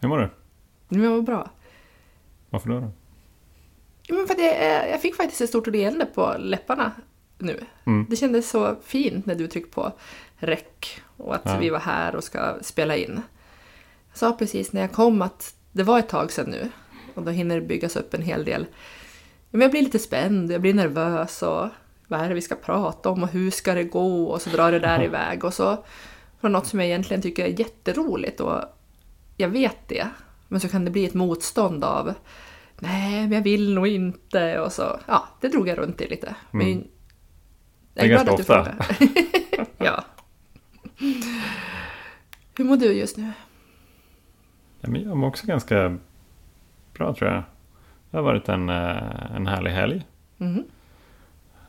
Hur mår du? Jag var bra. Varför då? då? Men för att jag, jag fick faktiskt ett stort leende på läpparna nu. Mm. Det kändes så fint när du tryckte på räck och att Ja. vi var här och ska spela in. Jag sa precis när jag kom att det var ett tag sedan nu och då hinner det byggas upp en hel del. Men jag blir lite spänd, jag blir nervös och vad är det vi ska prata om och hur ska det gå och så drar det där iväg och så från något som jag egentligen tycker är jätteroligt och jag vet det. Men så kan det bli ett motstånd av nej, men jag vill nog inte och så, ja, det drog jag runt i lite. Men Mm. är Det är ganska frågar. ja. Hur mår du just nu? Ja, men jag mår också ganska bra tror jag. Det har varit en, eh, en härlig helg. Mhm.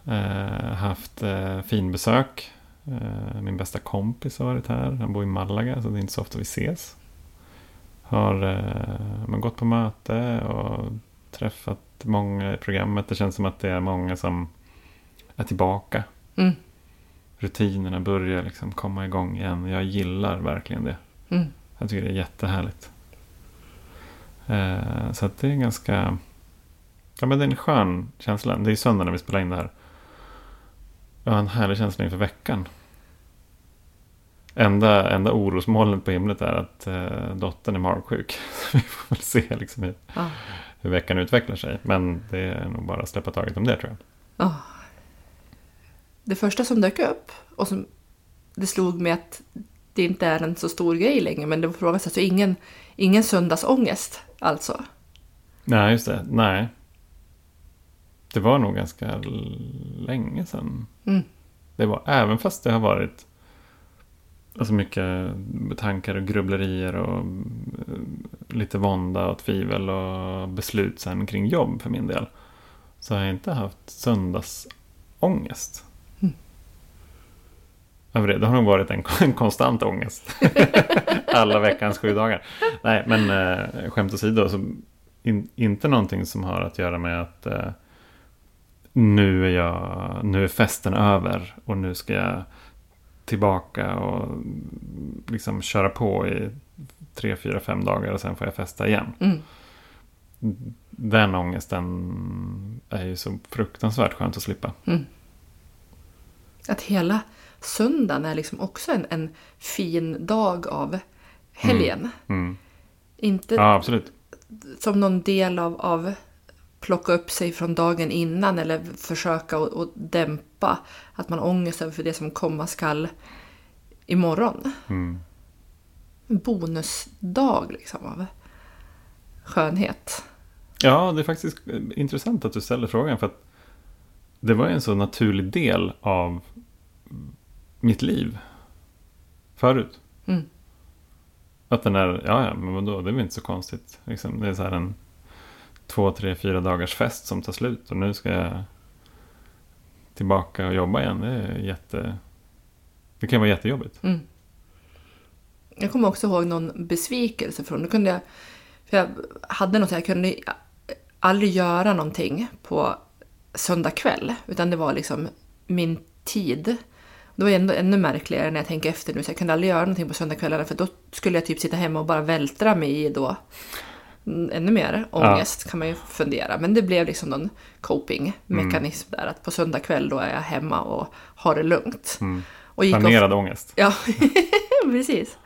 Eh, haft eh, fin besök. Eh, min bästa kompis har varit här. Han bor i Malaga så det är inte så ofta vi ses. Har eh, men gått på möte och träffat många i programmet. Det känns som att det är många som är tillbaka. Mm. Rutinerna börjar liksom komma igång igen. Jag gillar verkligen det. Mm. Jag tycker det är jättehärligt. Eh, så det är ganska... Ja men det är en skön känsla. Det är söndag när vi spelar in det här. Jag har en härlig känsla inför veckan. Enda, enda orosmolnet på himlet är att eh, dottern är magsjuk. Vi får väl se liksom hur, Ja. hur veckan utvecklar sig. Men det är nog bara att släppa taget om det tror jag. Ja. Det första som dök upp och som det slog mig att det inte är en så stor grej längre, men det var frågan alltså ingen, ingen söndagsångest alltså. Nej, just det. Nej. Det var nog ganska länge sedan. Mm. Det var, även fast det har varit alltså mycket tankar och grubblerier och eh, lite vånda och tvivel och beslut sen kring jobb för min del. Så har jag inte haft söndagsångest. Mm. Över det. det har nog varit en, en konstant ångest. Alla veckans sju dagar. Nej, men eh, skämt åsido. Så in, inte någonting som har att göra med att eh, nu är jag, nu är festen över och nu ska jag tillbaka och liksom köra på i tre, fyra, fem dagar och sen får jag festa igen. Mm. Den ångesten är ju så fruktansvärt skönt att slippa. Att hela söndagen är liksom också en, en fin dag av helgen. Mm. Inte Ja, absolut. som någon del av, av plocka upp sig från dagen innan eller försöka att att dämpa att man har ångest över det som komma skall imorgon. Mm. En bonusdag liksom av skönhet. Ja, det är faktiskt intressant att du ställer frågan. För att det var en så naturlig del av mitt liv förut. Mm. Att den är, ja, ja, men vadå, det är väl inte så konstigt. Liksom, det är så här en två, tre, fyra dagars fest som tar slut. Och nu ska jag tillbaka och jobba igen. Det är jätte... Det kan vara jättejobbigt. Mm. Jag kommer också ihåg någon besvikelse från, då kunde jag, för jag hade något, jag kunde aldrig göra någonting på söndag kväll, utan det var liksom min tid. Det var ändå ännu märkligare när jag tänker efter nu, så jag kunde aldrig göra någonting på söndagskvällarna för då skulle jag typ sitta hemma och bara vältra mig i då ännu mer ångest kan man ju fundera. Men det blev liksom någon coping-mekanism där, att på söndag kväll då är jag hemma och har det lugnt. Mm. Och gick och Planerad ångest. Ja, precis.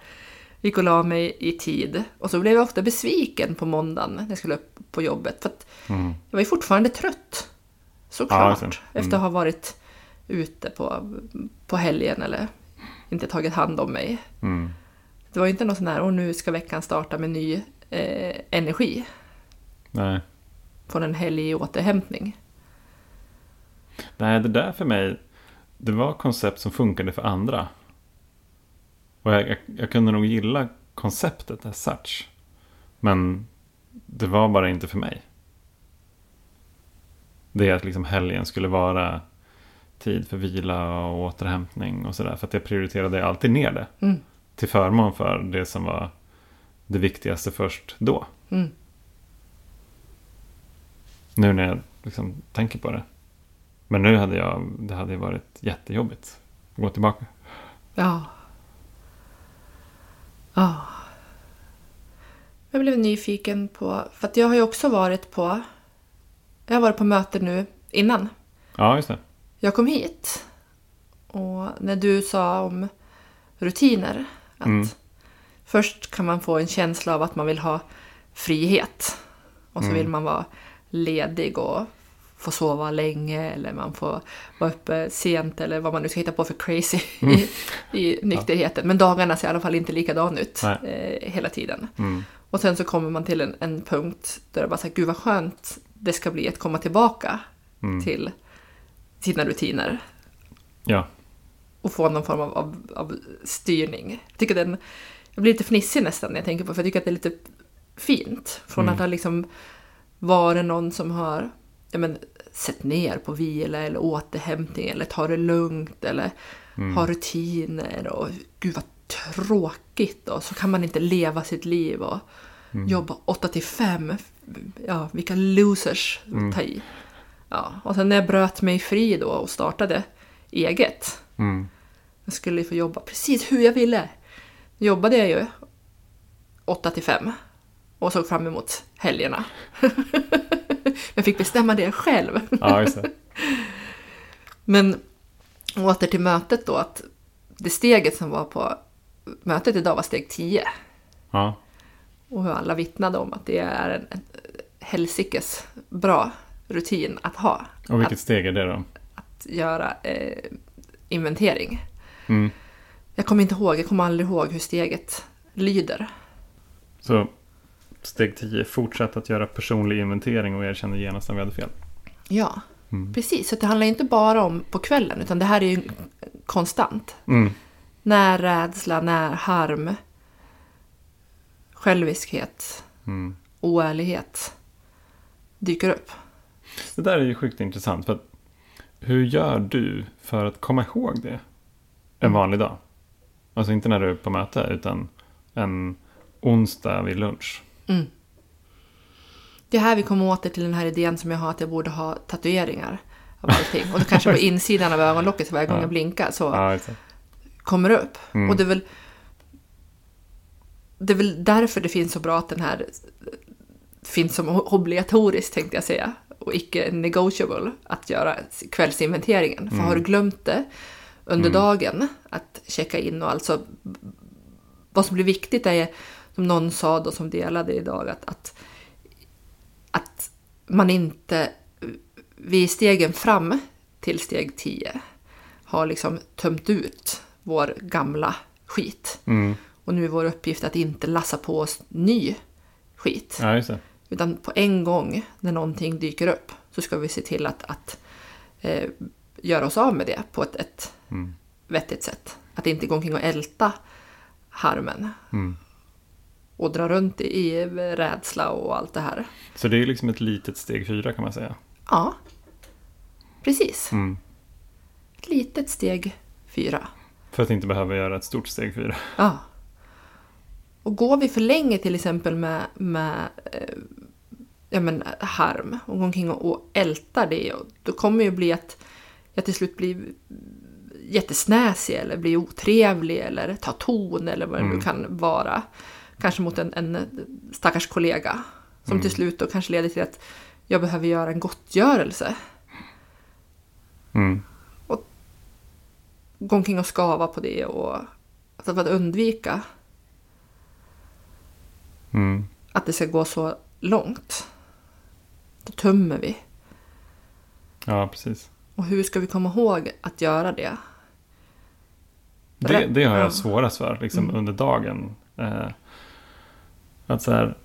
Gick och la mig i tid. Och så blev jag ofta besviken på måndagen när jag skulle upp på jobbet. För Mm. jag var ju fortfarande trött. Ja, Såklart. just det. Efter Mm. att ha varit ute på, på helgen eller inte tagit hand om mig. Mm. Det var ju inte någon sån här, och nu ska veckan starta med ny eh, energi. Nej. Från en helg i återhämtning. Nej, det där för mig, det var koncept som funkade för andra. Och jag, jag, jag kunde nog gilla konceptet as such. Men det var bara inte för mig. Det att liksom helgen skulle vara tid för vila och återhämtning och sådär. För att jag prioriterade alltid ner det. Mm. Till förmån för det som var det viktigaste först då. Mm. Nu när jag liksom tänker på det. Men nu hade jag, det hade varit jättejobbigt att gå tillbaka. Ja. Ja. Jag blev nyfiken på, för att jag har ju också varit på, jag har varit på möte nu innan Ja, just det. jag kom hit. Och när du sa om rutiner, att Mm. Först kan man få en känsla av att man vill ha frihet. Och så Mm. vill man vara ledig och få sova länge eller man får vara uppe sent eller vad man nu ska hitta på för crazy i, i nykterheten. Men dagarna ser i alla fall inte likadana ut eh, hela tiden. Mm. Och sen så kommer man till en, en punkt där det bara säger gud vad skönt det ska bli att komma tillbaka Mm. till sina rutiner Ja. och få någon form av, av, av styrning. Jag, tycker den, jag blir lite fnissig nästan när jag tänker på för jag tycker att det är lite fint. Från Mm. att ha liksom varit någon som har ja, men, sett ner på vila eller återhämtning eller ta det lugnt eller Mm. ha rutiner och gud vad tråkigt och så kan man inte leva sitt liv och Mm. jobba 8 till 5. Ja, vilka losers Mm. ta i. Ja, och sen när jag bröt mig fri då och startade eget. Mm. Jag skulle få jobba precis hur jag ville. Jobbade jag ju 8 till 5 och såg fram emot helgerna. jag fick bestämma det själv. Ja, just det. Men åter till mötet då, att det steget som var på mötet idag var steg 10. Ja. Och hur alla vittnade om att det är en, en helsikes bra rutin att ha. Och vilket steg är det då? Att göra eh, inventering. Mm. Jag kommer inte ihåg, jag kommer aldrig ihåg hur steget lyder. Så steg 10, fortsätt att göra personlig inventering och erkänna genast när vi hade fel. Ja, Mm. precis. Så det handlar inte bara om på kvällen, utan det här är ju konstant. Mm. När rädsla, när harm, själviskhet, Mm. oärlighet dyker upp. Det där är ju sjukt intressant. För hur gör du för att komma ihåg det en vanlig dag? Alltså inte när du är på möte utan en onsdag vid lunch. Mm. Det är här vi kommer åter till den här idén som jag har att jag borde ha tatueringar av allting. Och då kanske på insidan av ögonlocket så varje gång Ja. jag blinkar så Ja, kommer det upp. Mm. Och det är, väl, det är väl därför det finns så bra att den här finns som obligatorisk tänkte jag säga. Och icke negotiable att göra kvällsinventeringen. För har du glömt det under dagen att checka in och alltså vad som blir viktigt är som någon sa då som delade idag att, att, att man inte vid stegen fram till steg 10 har liksom tömt ut vår gamla skit. Mm. Och nu är vår uppgift att inte lassa på oss ny skit. Ja. Utan på en gång när någonting dyker upp så ska vi se till att, att eh, göra oss av med det på ett, ett Mm. vettigt sätt. Att inte gå omkring och älta harmen Mm. och dra runt i, rädsla och allt det här. Så det är liksom ett litet steg fyra kan man säga. Ja, precis. Mm. Ett litet steg fyra. För att inte behöva göra ett stort steg fyra. Ja. Och går vi för länge till exempel med, med eh, ja, men, harm och går omkring och, och ältar det, och då kommer det ju bli att jag till slut blir jättesnäsig eller blir otrevlig eller tar ton eller vad det nu Mm. kan vara. Kanske mot en, en stackars kollega. Som Mm. till slut då kanske leder till att jag behöver göra en gottgörelse. Mm. Gå omkring och skava på det och alltså för att undvika Mm. att det ska gå så långt. Då tömmer vi. Ja, precis. Och hur ska vi komma ihåg att göra det? Det, det har jag Ja. svårast för liksom, Mm. under dagen. Eh, att så här,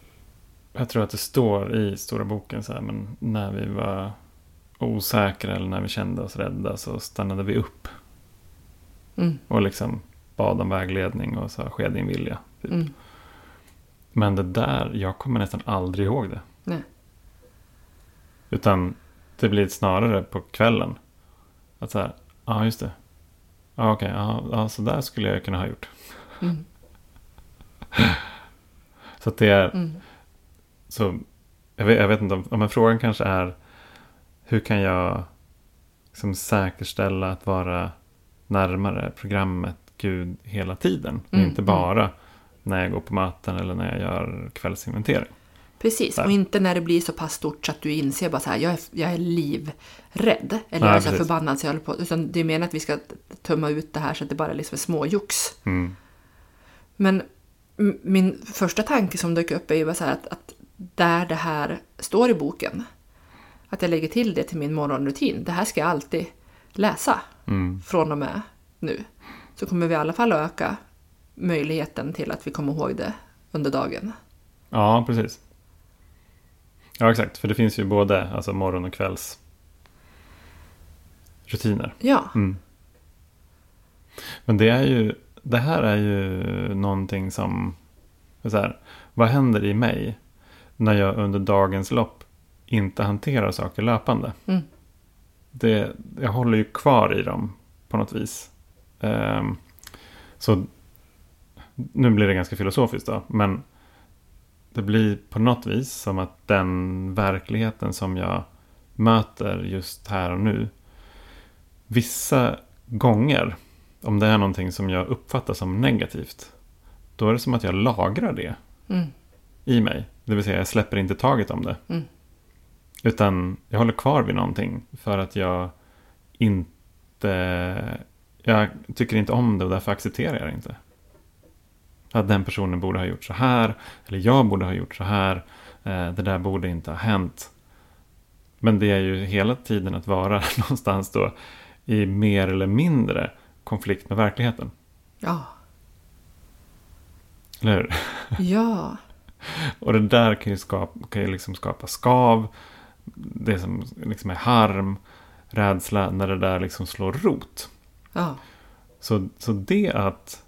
jag tror att det står i stora boken så här, men när vi var osäkra eller när vi kände oss rädda så stannade vi upp Mm, och liksom bad om vägledning och sa ske din vilja. Typ. mm, Men det där, jag kommer nästan aldrig ihåg det. nej. Utan det blir snarare på kvällen. Att så här, ja just det. Ja okej, ja, ja så där skulle jag kunna ha gjort. Mm, Så att det är, mm, så jag vet, jag vet inte om, om en frågan kanske är hur kan jag liksom säkerställa att vara närmare programmet Gud hela tiden. Mm, inte bara när jag går på möten eller när jag gör kvällsinventering. Precis, Där. och inte när det blir så pass stort så att du inser bara så här, jag är, jag är livrädd. Eller Nej, så förbannad så jag håller på. Utan det är meningen att vi ska tumma ut det här så att det bara är liksom småjox. Mm. Men min första tanke som dök upp är ju bara så här att, att där det här står i boken, att jag lägger till det till min morgonrutin. Det här ska jag alltid läsa Mm. från och med nu. Så kommer vi i alla fall öka möjligheten till att vi kommer ihåg det under dagen. Ja, precis. Ja, exakt. För det finns ju både alltså morgon och kvälls rutiner. Ja, Mm. Men det är ju, det här är ju någonting som, så här, vad händer i mig när jag under dagens lopp inte hanterar saker löpande? Mm. Det, jag håller ju kvar i dem på något vis. Ehm, så nu blir det ganska filosofiskt då, men det blir på något vis som att den verkligheten som jag möter just här och nu vissa gånger, om det är någonting som jag uppfattar som negativt, då är det som att jag lagrar det mm. i mig. Det vill säga, jag släpper inte taget om det. Mm. Utan jag håller kvar vid någonting för att jag inte... Jag tycker inte om det och därför accepterar jag det inte. Att den personen borde ha gjort så här, eller jag borde ha gjort så här. eh, Det där borde inte ha hänt. Men det är ju hela tiden att vara någonstans då i mer eller mindre konflikt med verkligheten. ja, Eller hur? ja, Och det där kan ju skapa, kan ju liksom skapa skav. Det som liksom är harm, rädsla, när det där liksom slår rot. ja, Så, så det att,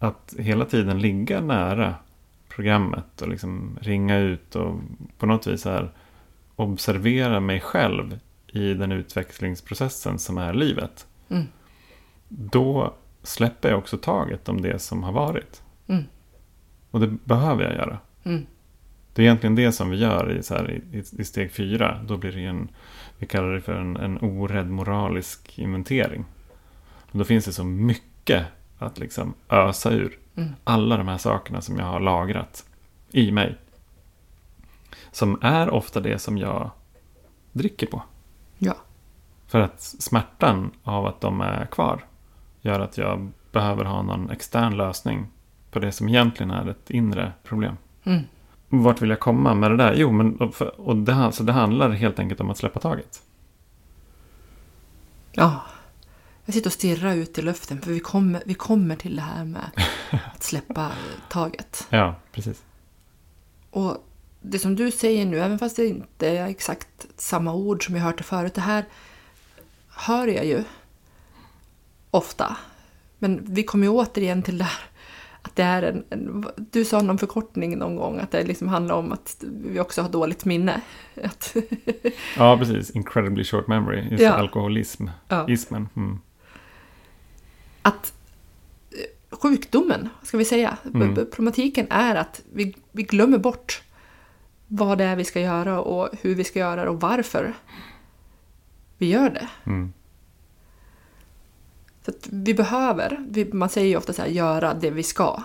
att hela tiden ligga nära programmet och liksom ringa ut och på något vis här observera mig själv i den utvecklingsprocessen som är livet. Mm. Då släpper jag också taget om det som har varit. Mm. Och det behöver jag göra. Mm. Det är egentligen det som vi gör i, så här, i, i steg fyra. Då blir det en, vi kallar det för en, en orädd moralisk inventering. Och då finns det så mycket att liksom ösa ur. Mm. Alla de här sakerna som jag har lagrat i mig. Som är ofta det som jag dricker på. ja, För att smärtan av att de är kvar gör att jag behöver ha någon extern lösning på det som egentligen är ett inre problem. mm. Vart vill jag komma med det där? Jo, men och, och det, så det handlar helt enkelt om att släppa taget. ja. Jag sitter och stirrar ut i luften för vi kommer, vi kommer till det här med att släppa taget. Ja, precis. Och det som du säger nu, även fast det inte är exakt samma ord som jag hört det förut, det här hör jag ju ofta. Men vi kommer ju återigen till det här att det är en, en... Du sa någon förkortning någon gång, att det liksom handlar om att vi också har dåligt minne. Ja, precis. Incredibly short memory. Just Ja. alkoholism. ja. Ismen. Mm. Att eh, sjukdomen, ska vi säga, Mm. problematiken är att vi, vi glömmer bort vad det är vi ska göra och hur vi ska göra det och varför vi gör det. Mm. Så vi behöver, vi, man säger ju ofta så här, göra det vi ska.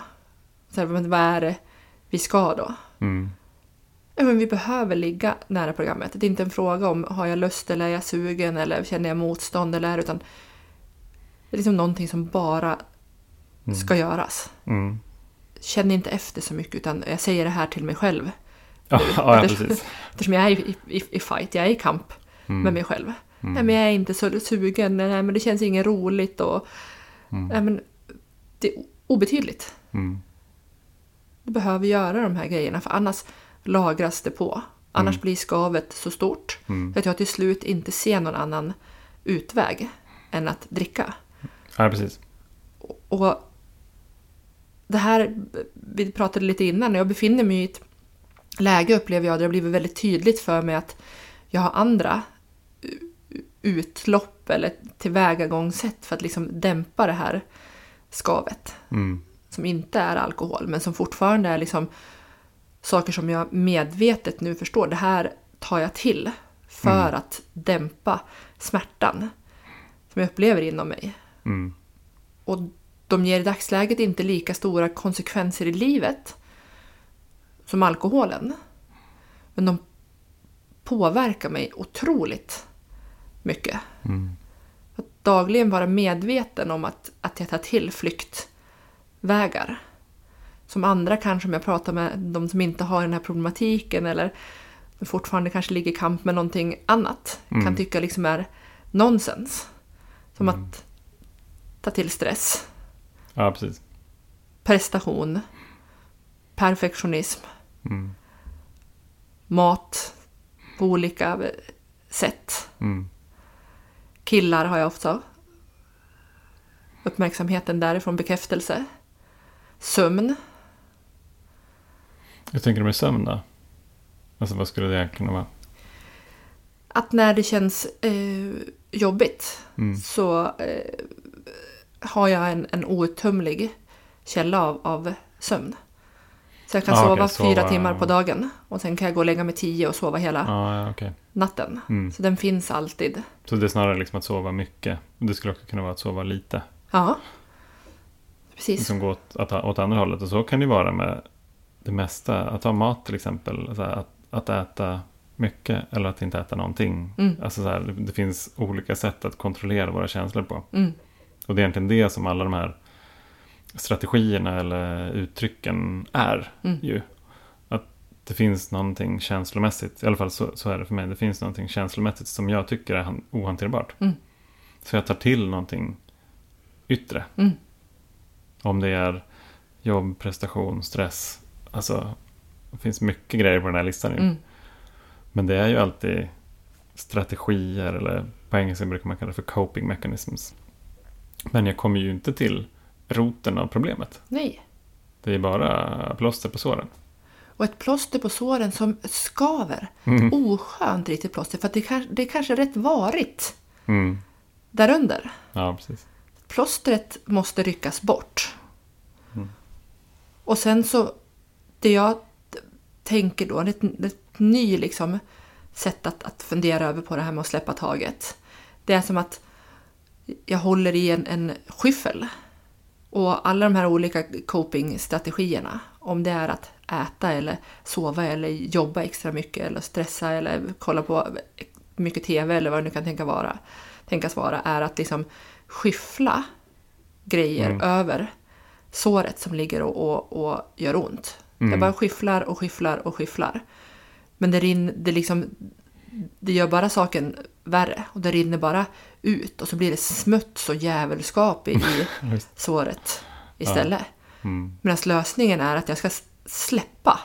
Så här, men vad är det vi ska då? Mm. Men vi behöver ligga nära programmet. Det är inte en fråga om har jag lust eller är jag sugen eller känner jag motstånd eller är utan det är liksom någonting som bara Mm. ska göras. Mm. Känn inte efter så mycket utan jag säger det här till mig själv. Ja, ja, precis. Eftersom jag är i, i, i fight, jag är i kamp Mm. med mig själv. Mm. Nej, men jag är inte så sugen, nej, men det känns inget roligt och Mm. nej, men det är obetydligt. Mm. Du behöver göra de här grejerna för annars lagras det på. Annars Mm. blir skavet så stort Mm. att jag till slut inte ser någon annan utväg än att dricka. Ja, precis. Och det här, vi pratade lite innan, när jag befinner mig i ett läge upplever jag där det har blivit väldigt tydligt för mig att jag har andra utlopp eller tillvägagångssätt för att liksom dämpa det här skavet. Mm. Som inte är alkohol, men som fortfarande är liksom saker som jag medvetet nu förstår. Det här tar jag till för att dämpa smärtan som jag upplever inom mig. Mm. Och de ger i dagsläget inte lika stora konsekvenser i livet som alkoholen. Men de påverkar mig otroligt mycket. Mm. Att dagligen vara medveten om att, att jag tar till flyktvägar. Som andra kanske, om jag pratar med de som inte har den här problematiken eller fortfarande kanske ligger i kamp med någonting annat, Mm. kan tycka liksom är nonsens. Som att ta till stress, Ja, precis. prestation, perfektionism, Mm. mat på olika sätt. Mm. Killar har jag också. Uppmärksamheten därifrån, bekräftelse. Sömn. Hur tänker du med sömn då? Alltså vad skulle det kunna vara? Att när det känns eh, jobbigt Mm. så eh, har jag en, en outtömlig källa av, av sömn. Så jag kan Ah, sova okej, fyra sova. timmar på dagen och sen kan jag gå och lägga mig tio och sova hela Ja, ja okej. natten. Mm. Så den finns alltid. Så det är snarare liksom att sova mycket. Det skulle också kunna vara att sova lite. Ja, precis. Liksom gå åt, åt andra hållet. Och så kan det vara med det mesta. Att ha mat till exempel. Här, att, att äta mycket eller att inte äta någonting. Mm. Alltså så här, det, det finns olika sätt att kontrollera våra känslor på. Mm. Och det är egentligen det som alla de här strategierna eller uttrycken är Mm. ju. Att det finns någonting känslomässigt, i alla fall så, så är det för mig, det finns någonting känslomässigt som jag tycker är han- ohanterbart. Mm. Så jag tar till någonting yttre. Mm. Om det är jobb, prestation, stress. Alltså, det finns mycket grejer på den här listan ju. Mm. Men det är ju alltid strategier eller på engelska brukar man kalla det för coping mechanisms. Men jag kommer ju inte till roten av problemet. Nej. Det är bara plåster på såren. Och ett plåster på såren som skaver. Mm. Oskönt riktigt plåster. För att det, kan, det är kanske rätt varigt Mm. därunder. Ja, precis. Plåstret måste ryckas bort. Mm. Och sen så, det jag tänker då, ett, ett ny liksom sätt att, att fundera över på det här med att släppa taget. Det är som att jag håller i en, en skyffel. Och alla de här olika copingstrategierna, om det är att äta eller sova eller jobba extra mycket eller stressa eller kolla på mycket TV eller vad det nu kan tänka vara, tänkas vara, är att liksom skyffla grejer Mm. över såret som ligger och, och, och gör ont. Mm. Jag bara skyfflar och skyfflar och skyfflar. Men det, rin, det, liksom, det gör bara saken värre och det rinner bara ut och så blir det smuts och djävulskap i, såret istället. Mm. Medan lösningen är att jag ska släppa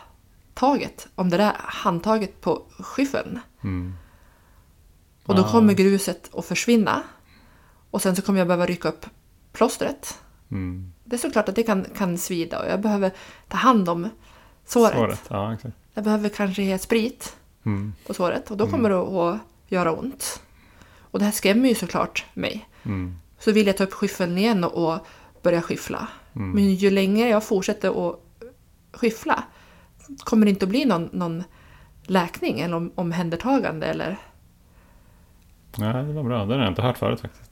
taget om det där handtaget på skyffeln. Mm. Och då kommer gruset att försvinna. Och sen så kommer jag behöva rycka upp plåstret. Mm. Det är såklart att det kan, kan svida och jag behöver ta hand om såret. Såret. Ja. Jag behöver kanske ge sprit Mm. på såret och då kommer det att göra ont. Och det här skrämmer ju såklart mig. Mm. Så vill jag ta upp skyffeln igen och, och börja skyffla. Mm. Men ju längre jag fortsätter att skyffla kommer det inte att bli någon, någon läkning eller om, omhändertagande. Eller... Ja, det var bra. Det har jag inte hört förut faktiskt.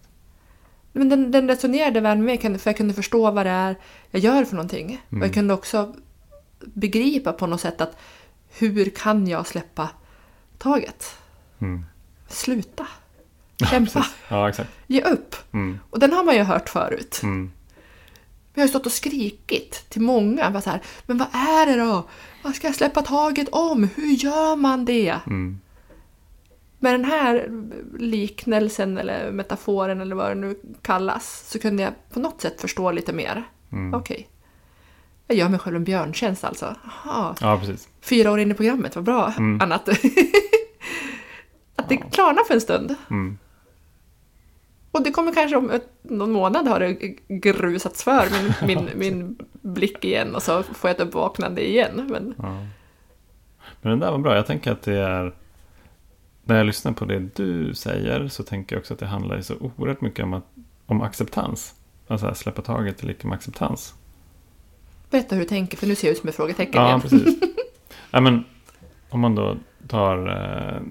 Men den, den resonerade väl med mig för jag kunde förstå vad det är jag gör för någonting. Och Mm. jag kunde också begripa på något sätt att hur kan jag släppa taget? Mm. Sluta. Kämpa. Ja, exakt. Ge upp. Mm. Och den har man ju hört förut. Mm. Men jag har ju stått och skrikit till många. Bara så här, men vad är det då? Vad ska jag släppa taget om? Hur gör man det? Mm. Med den här liknelsen eller metaforen eller vad det nu kallas så kunde jag på något sätt förstå lite mer. Mm. Okej. Jag gör mig själv en björntjänst alltså. Aha. Ja, precis. Fyra år in i programmet, vad bra. Mm. Annat. att det klarnar för en stund. Mm. Och det kommer kanske om någon månad har det grusats för min, min, min blick igen och så får jag ett uppvaknande igen. Men Ja. Men den där var bra. Jag tänker att det är... När jag lyssnar på det du säger så tänker jag också att det handlar så oerhört mycket om, att, om acceptans. Alltså att släppa taget är lika med acceptans. berätta hur du tänker, för nu ser jag ut som ett frågetecken Ja, igen. precis. ja, men, om man då tar eh,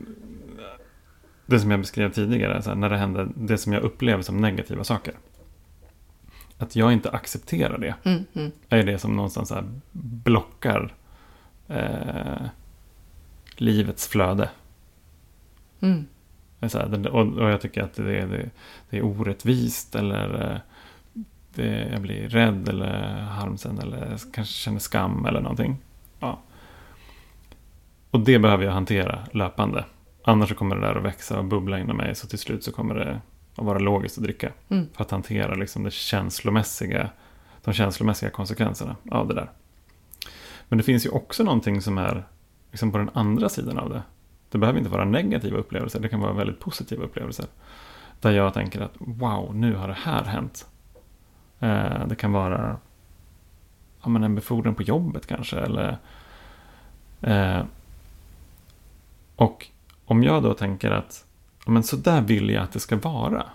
det som jag beskrev tidigare. Här, när det händer det som jag upplever som negativa saker. att jag inte accepterar det. Mm, mm. Är det som någonstans här blockar eh, livets flöde. Mm. Här, och, och jag tycker att det, det, det är orättvist eller eh, det, jag blir rädd eller harmsen eller kanske känner skam eller någonting. Ja. Och det behöver jag hantera löpande. Annars så kommer det där att växa och bubbla inom mig så till slut så kommer det att vara logiskt att dricka. Mm. För att hantera liksom det känslomässiga, de känslomässiga konsekvenserna av det där. Men det finns ju också någonting som är liksom på den andra sidan av det. Det behöver inte vara negativa upplevelser, det kan vara väldigt positiva upplevelser. Där jag tänker att wow, nu har det här hänt. Eh, det kan vara ja, men en befordran på jobbet kanske. Eller, eh, och om jag då tänker att ja, men så där vill jag att det ska vara.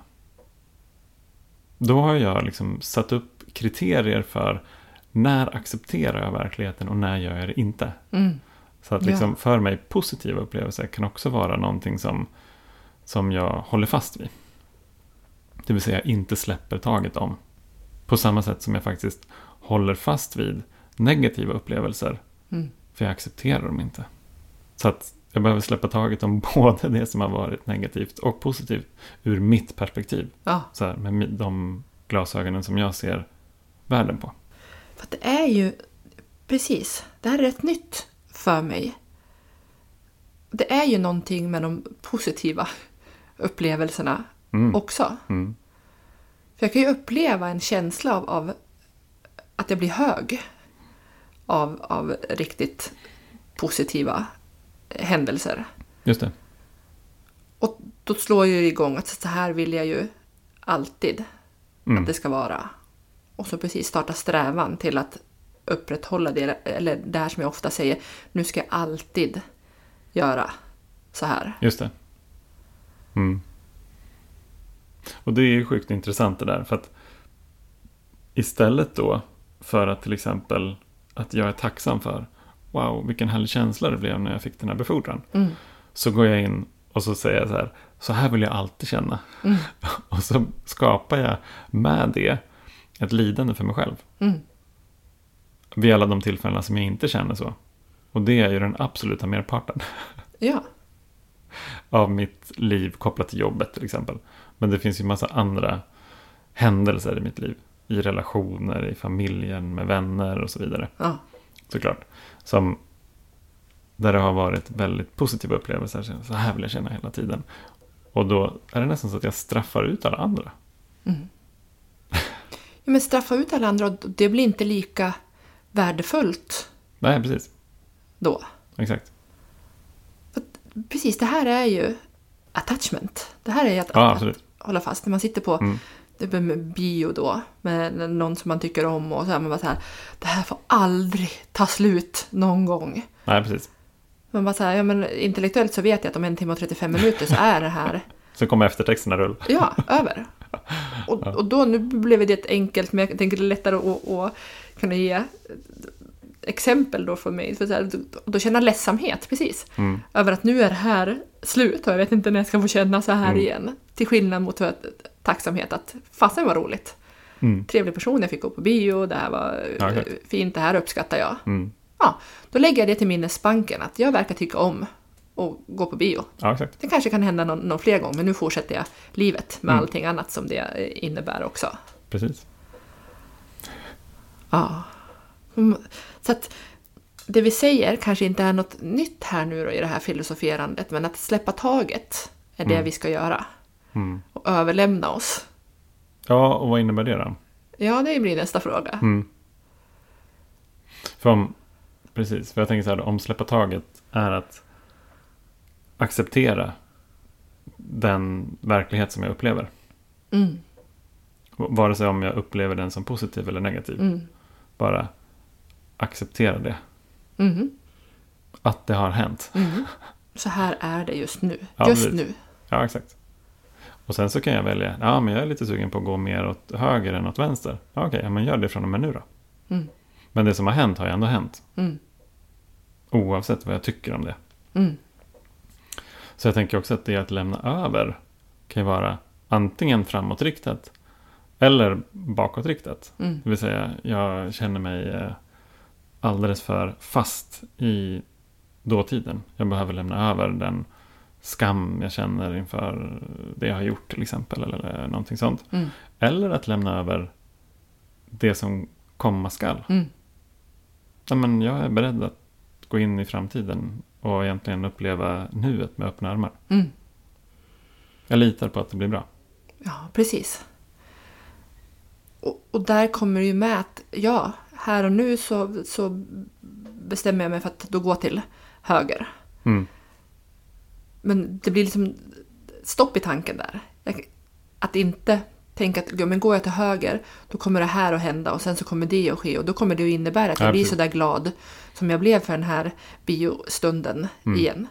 Då har jag liksom satt upp kriterier för när accepterar jag verkligheten och när gör jag det inte. Mm. Så att Ja. liksom för mig positiva upplevelser kan också vara någonting som, som jag håller fast vid. Det vill säga inte släpper taget om. På samma sätt som jag faktiskt håller fast vid negativa upplevelser. Mm. För jag accepterar dem inte. Så att jag behöver släppa taget om både det som har varit negativt och positivt ur mitt perspektiv. Ja, Så här, med de glasögonen som jag ser världen på. för det är ju precis, det här är rätt nytt för mig. Det är ju någonting med de positiva upplevelserna Mm. också. Mm. För jag kan ju uppleva en känsla av, av att jag blir hög av, av riktigt positiva händelser. Just det. Och då slår ju igång att så här vill jag ju alltid Mm. att det ska vara. Och så precis starta strävan till att upprätthålla det, eller det här som jag ofta säger, nu ska jag alltid göra så här. Just det. Mm. Och det är ju sjukt intressant det där. För att istället då för att till exempel att jag är tacksam för wow, vilken härlig känsla det blev när jag fick den här befordran. Mm. Så går jag in och så säger jag så här, så här vill jag alltid känna. Mm. Och så skapar jag med det ett lidande för mig själv. Mm. Vid alla de tillfällena som jag inte känner så. Och det är ju den absoluta merparten. Ja, av mitt liv kopplat till jobbet till exempel. Men det finns ju massa andra händelser i mitt liv. I relationer, i familjen, med vänner och så vidare. ja, Såklart. Som där det har varit väldigt positiva upplevelser. Så här vill jag känna hela tiden. Och då är det nästan så att jag straffar ut alla andra. Ja, men straffa ut alla andra, och det blir inte lika värdefullt Nej, precis. då. Exakt. Precis, det här är ju attachment. Det här är ju att, Ja, att, hålla fast. När man sitter på Mm. Med bio då, med någon som man tycker om och så här, man bara så här, det här får aldrig ta slut någon gång. Nej, precis. Man bara så här, ja men intellektuellt så vet jag att om en timme och 35 minuter så är det här, Så kommer eftertexterna rull. ja, över. Och, och då, nu blev det ett enkelt, men jag tänker det är lättare att, att kunna ge exempel då för mig. För så här, då känna ledsamhet, precis. Mm. Över att nu är det här slut och jag vet inte när jag ska få känna så här Mm. igen. Till skillnad mot att, tacksamhet att fasen var roligt. Mm. Trevlig person, jag fick gå på bio, det här var Ja, eh, fint, det här uppskattar jag. Mm. Ja, då lägger jag det till minnesbanken att jag verkar tycka om att gå på bio. Ja. Det kanske kan hända någon, någon fler gång, men nu fortsätter jag livet med Mm. allting annat som det eh, innebär också. Precis. Ja. Mm, Så att det vi säger kanske inte är något nytt här nu då i det här filosoferandet, men att släppa taget är det Mm. vi ska göra. Mm. Och överlämna oss. Ja, och vad innebär det då? Ja, det blir nästa fråga. Mm. För om, precis, för jag tänker så här, om släppa taget är att acceptera den verklighet som jag upplever. Mm, Vare sig om jag upplever den som positiv eller negativ. mm, Bara acceptera det. mm, Att det har hänt. mm. Så här är det just nu. Ja, just precis. nu. Ja, exakt. Och sen så kan jag välja, ja men jag är lite sugen på att gå mer åt höger än åt vänster. Ja, Okej, ja, men gör det från och med nu då. Mm, Men det som har hänt har ju ändå hänt. mm, Oavsett vad jag tycker om det. mm, Så jag tänker också att det att lämna över kan ju vara antingen framåtriktat Eller bakåtriktat. Mm. Det vill säga, jag känner mig eh, alldeles för fast i dåtiden. Jag behöver lämna över den skam jag känner inför det jag har gjort till exempel. Eller någonting sånt. Mm. Eller att lämna över det som komma skall. Mm. Ja, men jag är beredd att gå in i framtiden och egentligen uppleva nuet med öppna armar. Mm. Jag litar på att det blir bra. Ja, precis. Och, och där kommer det ju med att ja, här och nu så, så bestämmer jag mig för att då gå till höger. Mm. Men det blir liksom stopp i tanken där. Att inte tänka att ja, men går jag till höger då kommer det här att hända och sen så kommer det att ske och då kommer det att innebära att jag Ja, blir så där glad som jag blev för den här biostunden Mm. igen.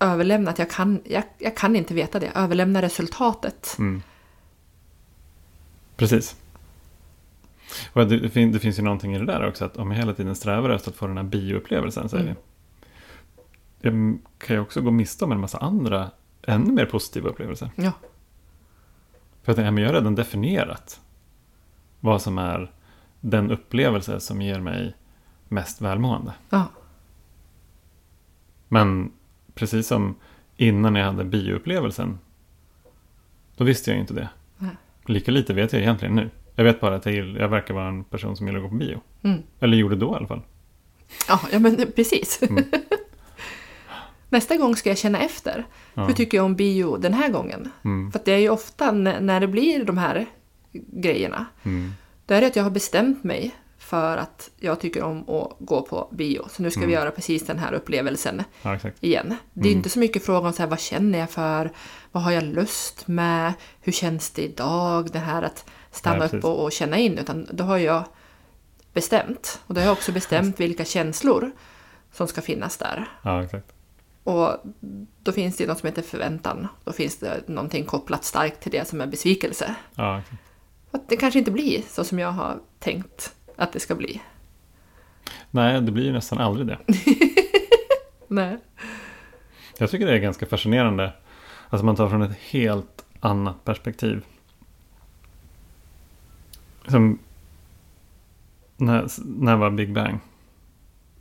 Överlämna att jag kan, jag, jag kan inte veta det. Överlämna resultatet. Mm. Precis. Och det, det, fin- det finns ju någonting i det där också. Att om jag hela tiden strävar efter att få den här bioupplevelsen. Är Mm. jag kan ju också gå miste om en massa andra ännu mer positiva upplevelser. Ja, För att jag, jag har redan definierat vad som är den upplevelse som ger mig mest välmående. ja, Men precis som innan jag hade bioupplevelsen. Då visste jag ju inte det. Nej. Lika lite vet jag egentligen nu. Jag vet bara att jag, jag verkar vara en person som gillar att gå på bio. mm. Eller gjorde då i alla fall. ja, ja men precis. Mm. Nästa gång ska jag känna efter. Ja. Hur tycker jag om bio den här gången? Mm. För det är ju ofta när det blir de här grejerna. Mm. Då är det att jag har bestämt mig för att jag tycker om att gå på bio. Så nu ska vi Mm. göra precis den här upplevelsen Ja, igen. Det är inte så mycket fråga om så här, vad känner jag för, vad har jag lust med, hur känns det idag, det här att stanna Nej, upp och, och känna in. Utan då har jag bestämt. Och då har jag också bestämt vilka känslor som ska finnas där. Ja, exakt. Och då finns det något som heter förväntan. Då finns det någonting kopplat starkt till det som är besvikelse. Ja, exakt. Att det kanske inte blir så som jag har tänkt att det ska bli. Nej, det blir ju nästan aldrig det. Nej. Jag tycker det är ganska fascinerande. Alltså man tar från ett helt annat perspektiv. Som när, när var Big Bang?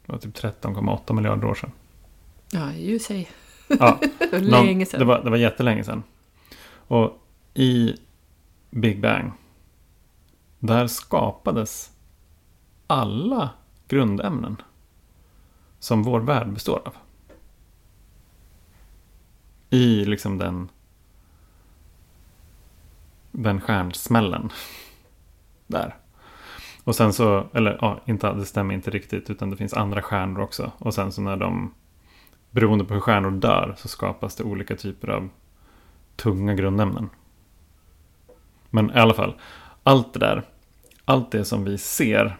Det var typ 13,8 miljarder år sedan. Ja, ju säg. Ja, Länge sedan. Det var, det var jättelänge sedan. Och i Big Bang. Där skapades alla grundämnen. Som vår värld består av. I liksom den. Den stjärnsmällen. Där. Och sen så, eller ja, inte, det stämmer inte riktigt. Utan det finns andra stjärnor också. Och sen så när de beroende på hur stjärnor dör så skapas det olika typer av tunga grundämnen. Men i alla fall, allt det där, allt det som vi ser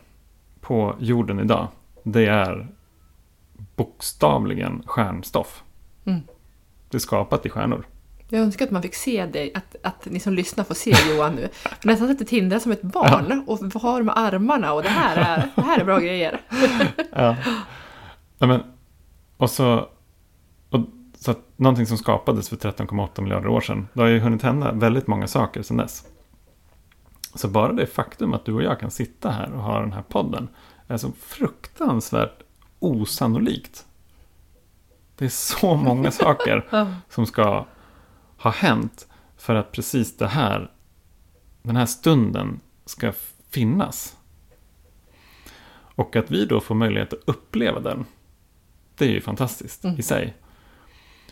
på jorden idag, det är bokstavligen stjärnstoff. Mm. Det är skapat i stjärnor. Jag önskar att man fick se dig, att, att ni som lyssnar får se Johan nu. Nästan att det tindrar som ett barn och har med armarna och det här är, det här är bra grejer. Ja. Nej, men, och så, så att någonting som skapades för 13,8 miljarder år sedan. Det har ju hunnit hända väldigt många saker sedan dess. Så bara det faktum att du och jag kan sitta här och ha den här podden är så fruktansvärt osannolikt. Det är så många saker som ska ha hänt för att precis det här, den här stunden ska finnas. Och att vi då får möjlighet att uppleva den, det är ju fantastiskt Mm. i sig.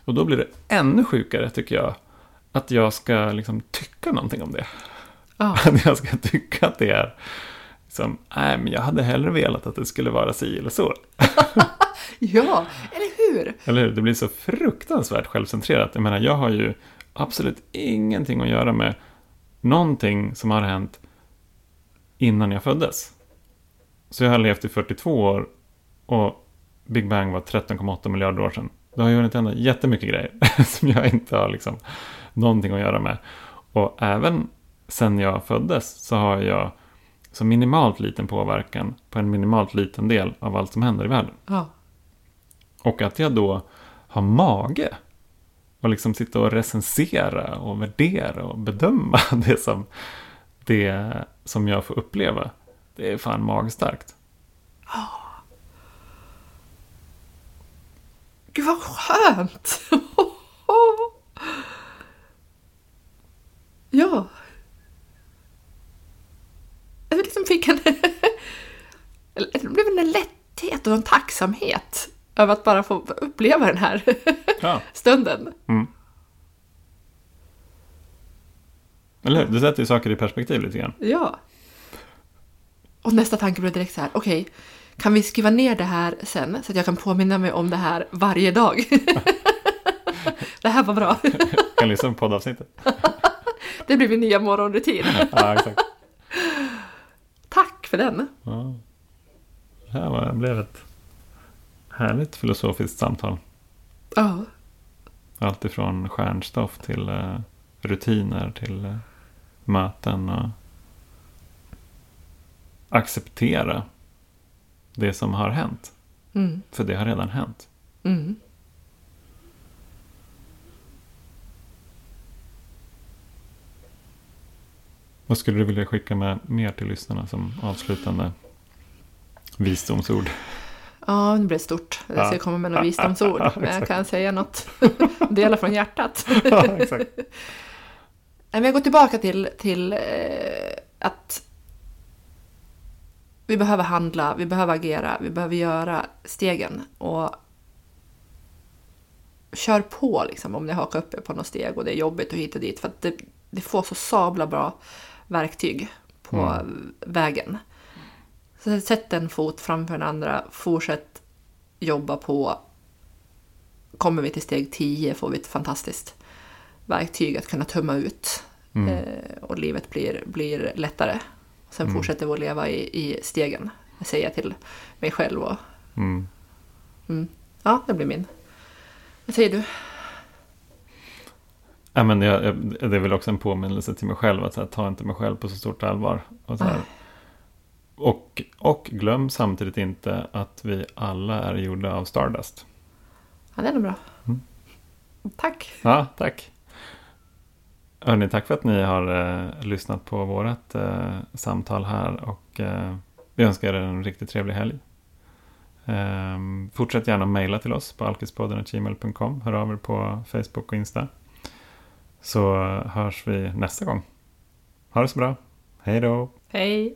Och då blir det ännu sjukare tycker jag, att jag ska liksom tycka någonting om det. Ja. Att jag ska tycka att det är, liksom, nej men jag hade hellre velat att det skulle vara si eller så. ja, eller hur? Eller hur? Det blir så fruktansvärt självcentrerat. Jag menar, jag har ju absolut ingenting att göra med någonting som har hänt innan jag föddes. Så jag har levt i 42 år och Big Bang var 13,8 miljarder år sedan. Det har ju hunnit hända jättemycket grejer som jag inte har liksom någonting att göra med. Och även sen jag föddes så har jag så minimalt liten påverkan på en minimalt liten del av allt som händer i världen. Ja. Och att jag då har mage och liksom sitta och recensera och värdera och bedöma det som, det som jag får uppleva, det är fan magstarkt. Gud vad skönt! ja. Jag liksom fick en... det blev en lätthet och en tacksamhet över att bara få uppleva den här Ja. stunden. Mm. Eller hur? Det sätter ju saker i perspektiv lite grann. Ja. Och nästa tanke blev direkt så här, okej, kan vi skriva ner det här sen så att jag kan påminna mig om det här varje dag? det här var bra. Kan lyssna på poddavsnittet. Det blir min nya morgonrutin. Ja, exakt. Tack för den. Ja. Det här var, blev ett härligt filosofiskt samtal. Ja. Allt ifrån stjärnstoff till eh, rutiner till eh, möten och acceptera det som har hänt. Mm. För det har redan hänt. Mm. Vad skulle du vilja skicka med mer till lyssnarna som avslutande visdomsord? Ja, det blev stort. Jag ska komma med några visdomsord. Men jag kan säga något. Dela från hjärtat. ja, exakt. Men jag går tillbaka till, till eh, att vi behöver handla, vi behöver agera, vi behöver göra stegen. Och kör på liksom om ni hakar upp er på något steg och det är jobbigt och hit och dit. För att det, det får så sabla bra verktyg på vägen. Så sätt en fot framför den andra, fortsätt jobba på. Kommer vi till steg 10 får vi ett fantastiskt verktyg att kunna tumma ut. Mm. Eh, och livet blir, blir lättare. Sen fortsätter vi att leva i, i stegen. Säger jag till mig själv. Och, Mm. ja, det blir min. Vad säger du? Ja, men jag, jag, det är väl också en påminnelse till mig själv att här, ta inte mig själv på så stort allvar. Och, här, och, och glöm samtidigt inte att vi alla är gjorda av Stardust. Ja, det är nog bra. Mm. Tack. Ja, tack. Hörni, tack för att ni har eh, lyssnat på vårt eh, samtal här. Och eh, vi önskar er en riktigt trevlig helg. Ehm, fortsätt gärna mejla till oss på alkispodden.gmail.com. Hör av er på Facebook och Insta. Så hörs vi nästa gång. Ha det så bra. Hej då! Hej.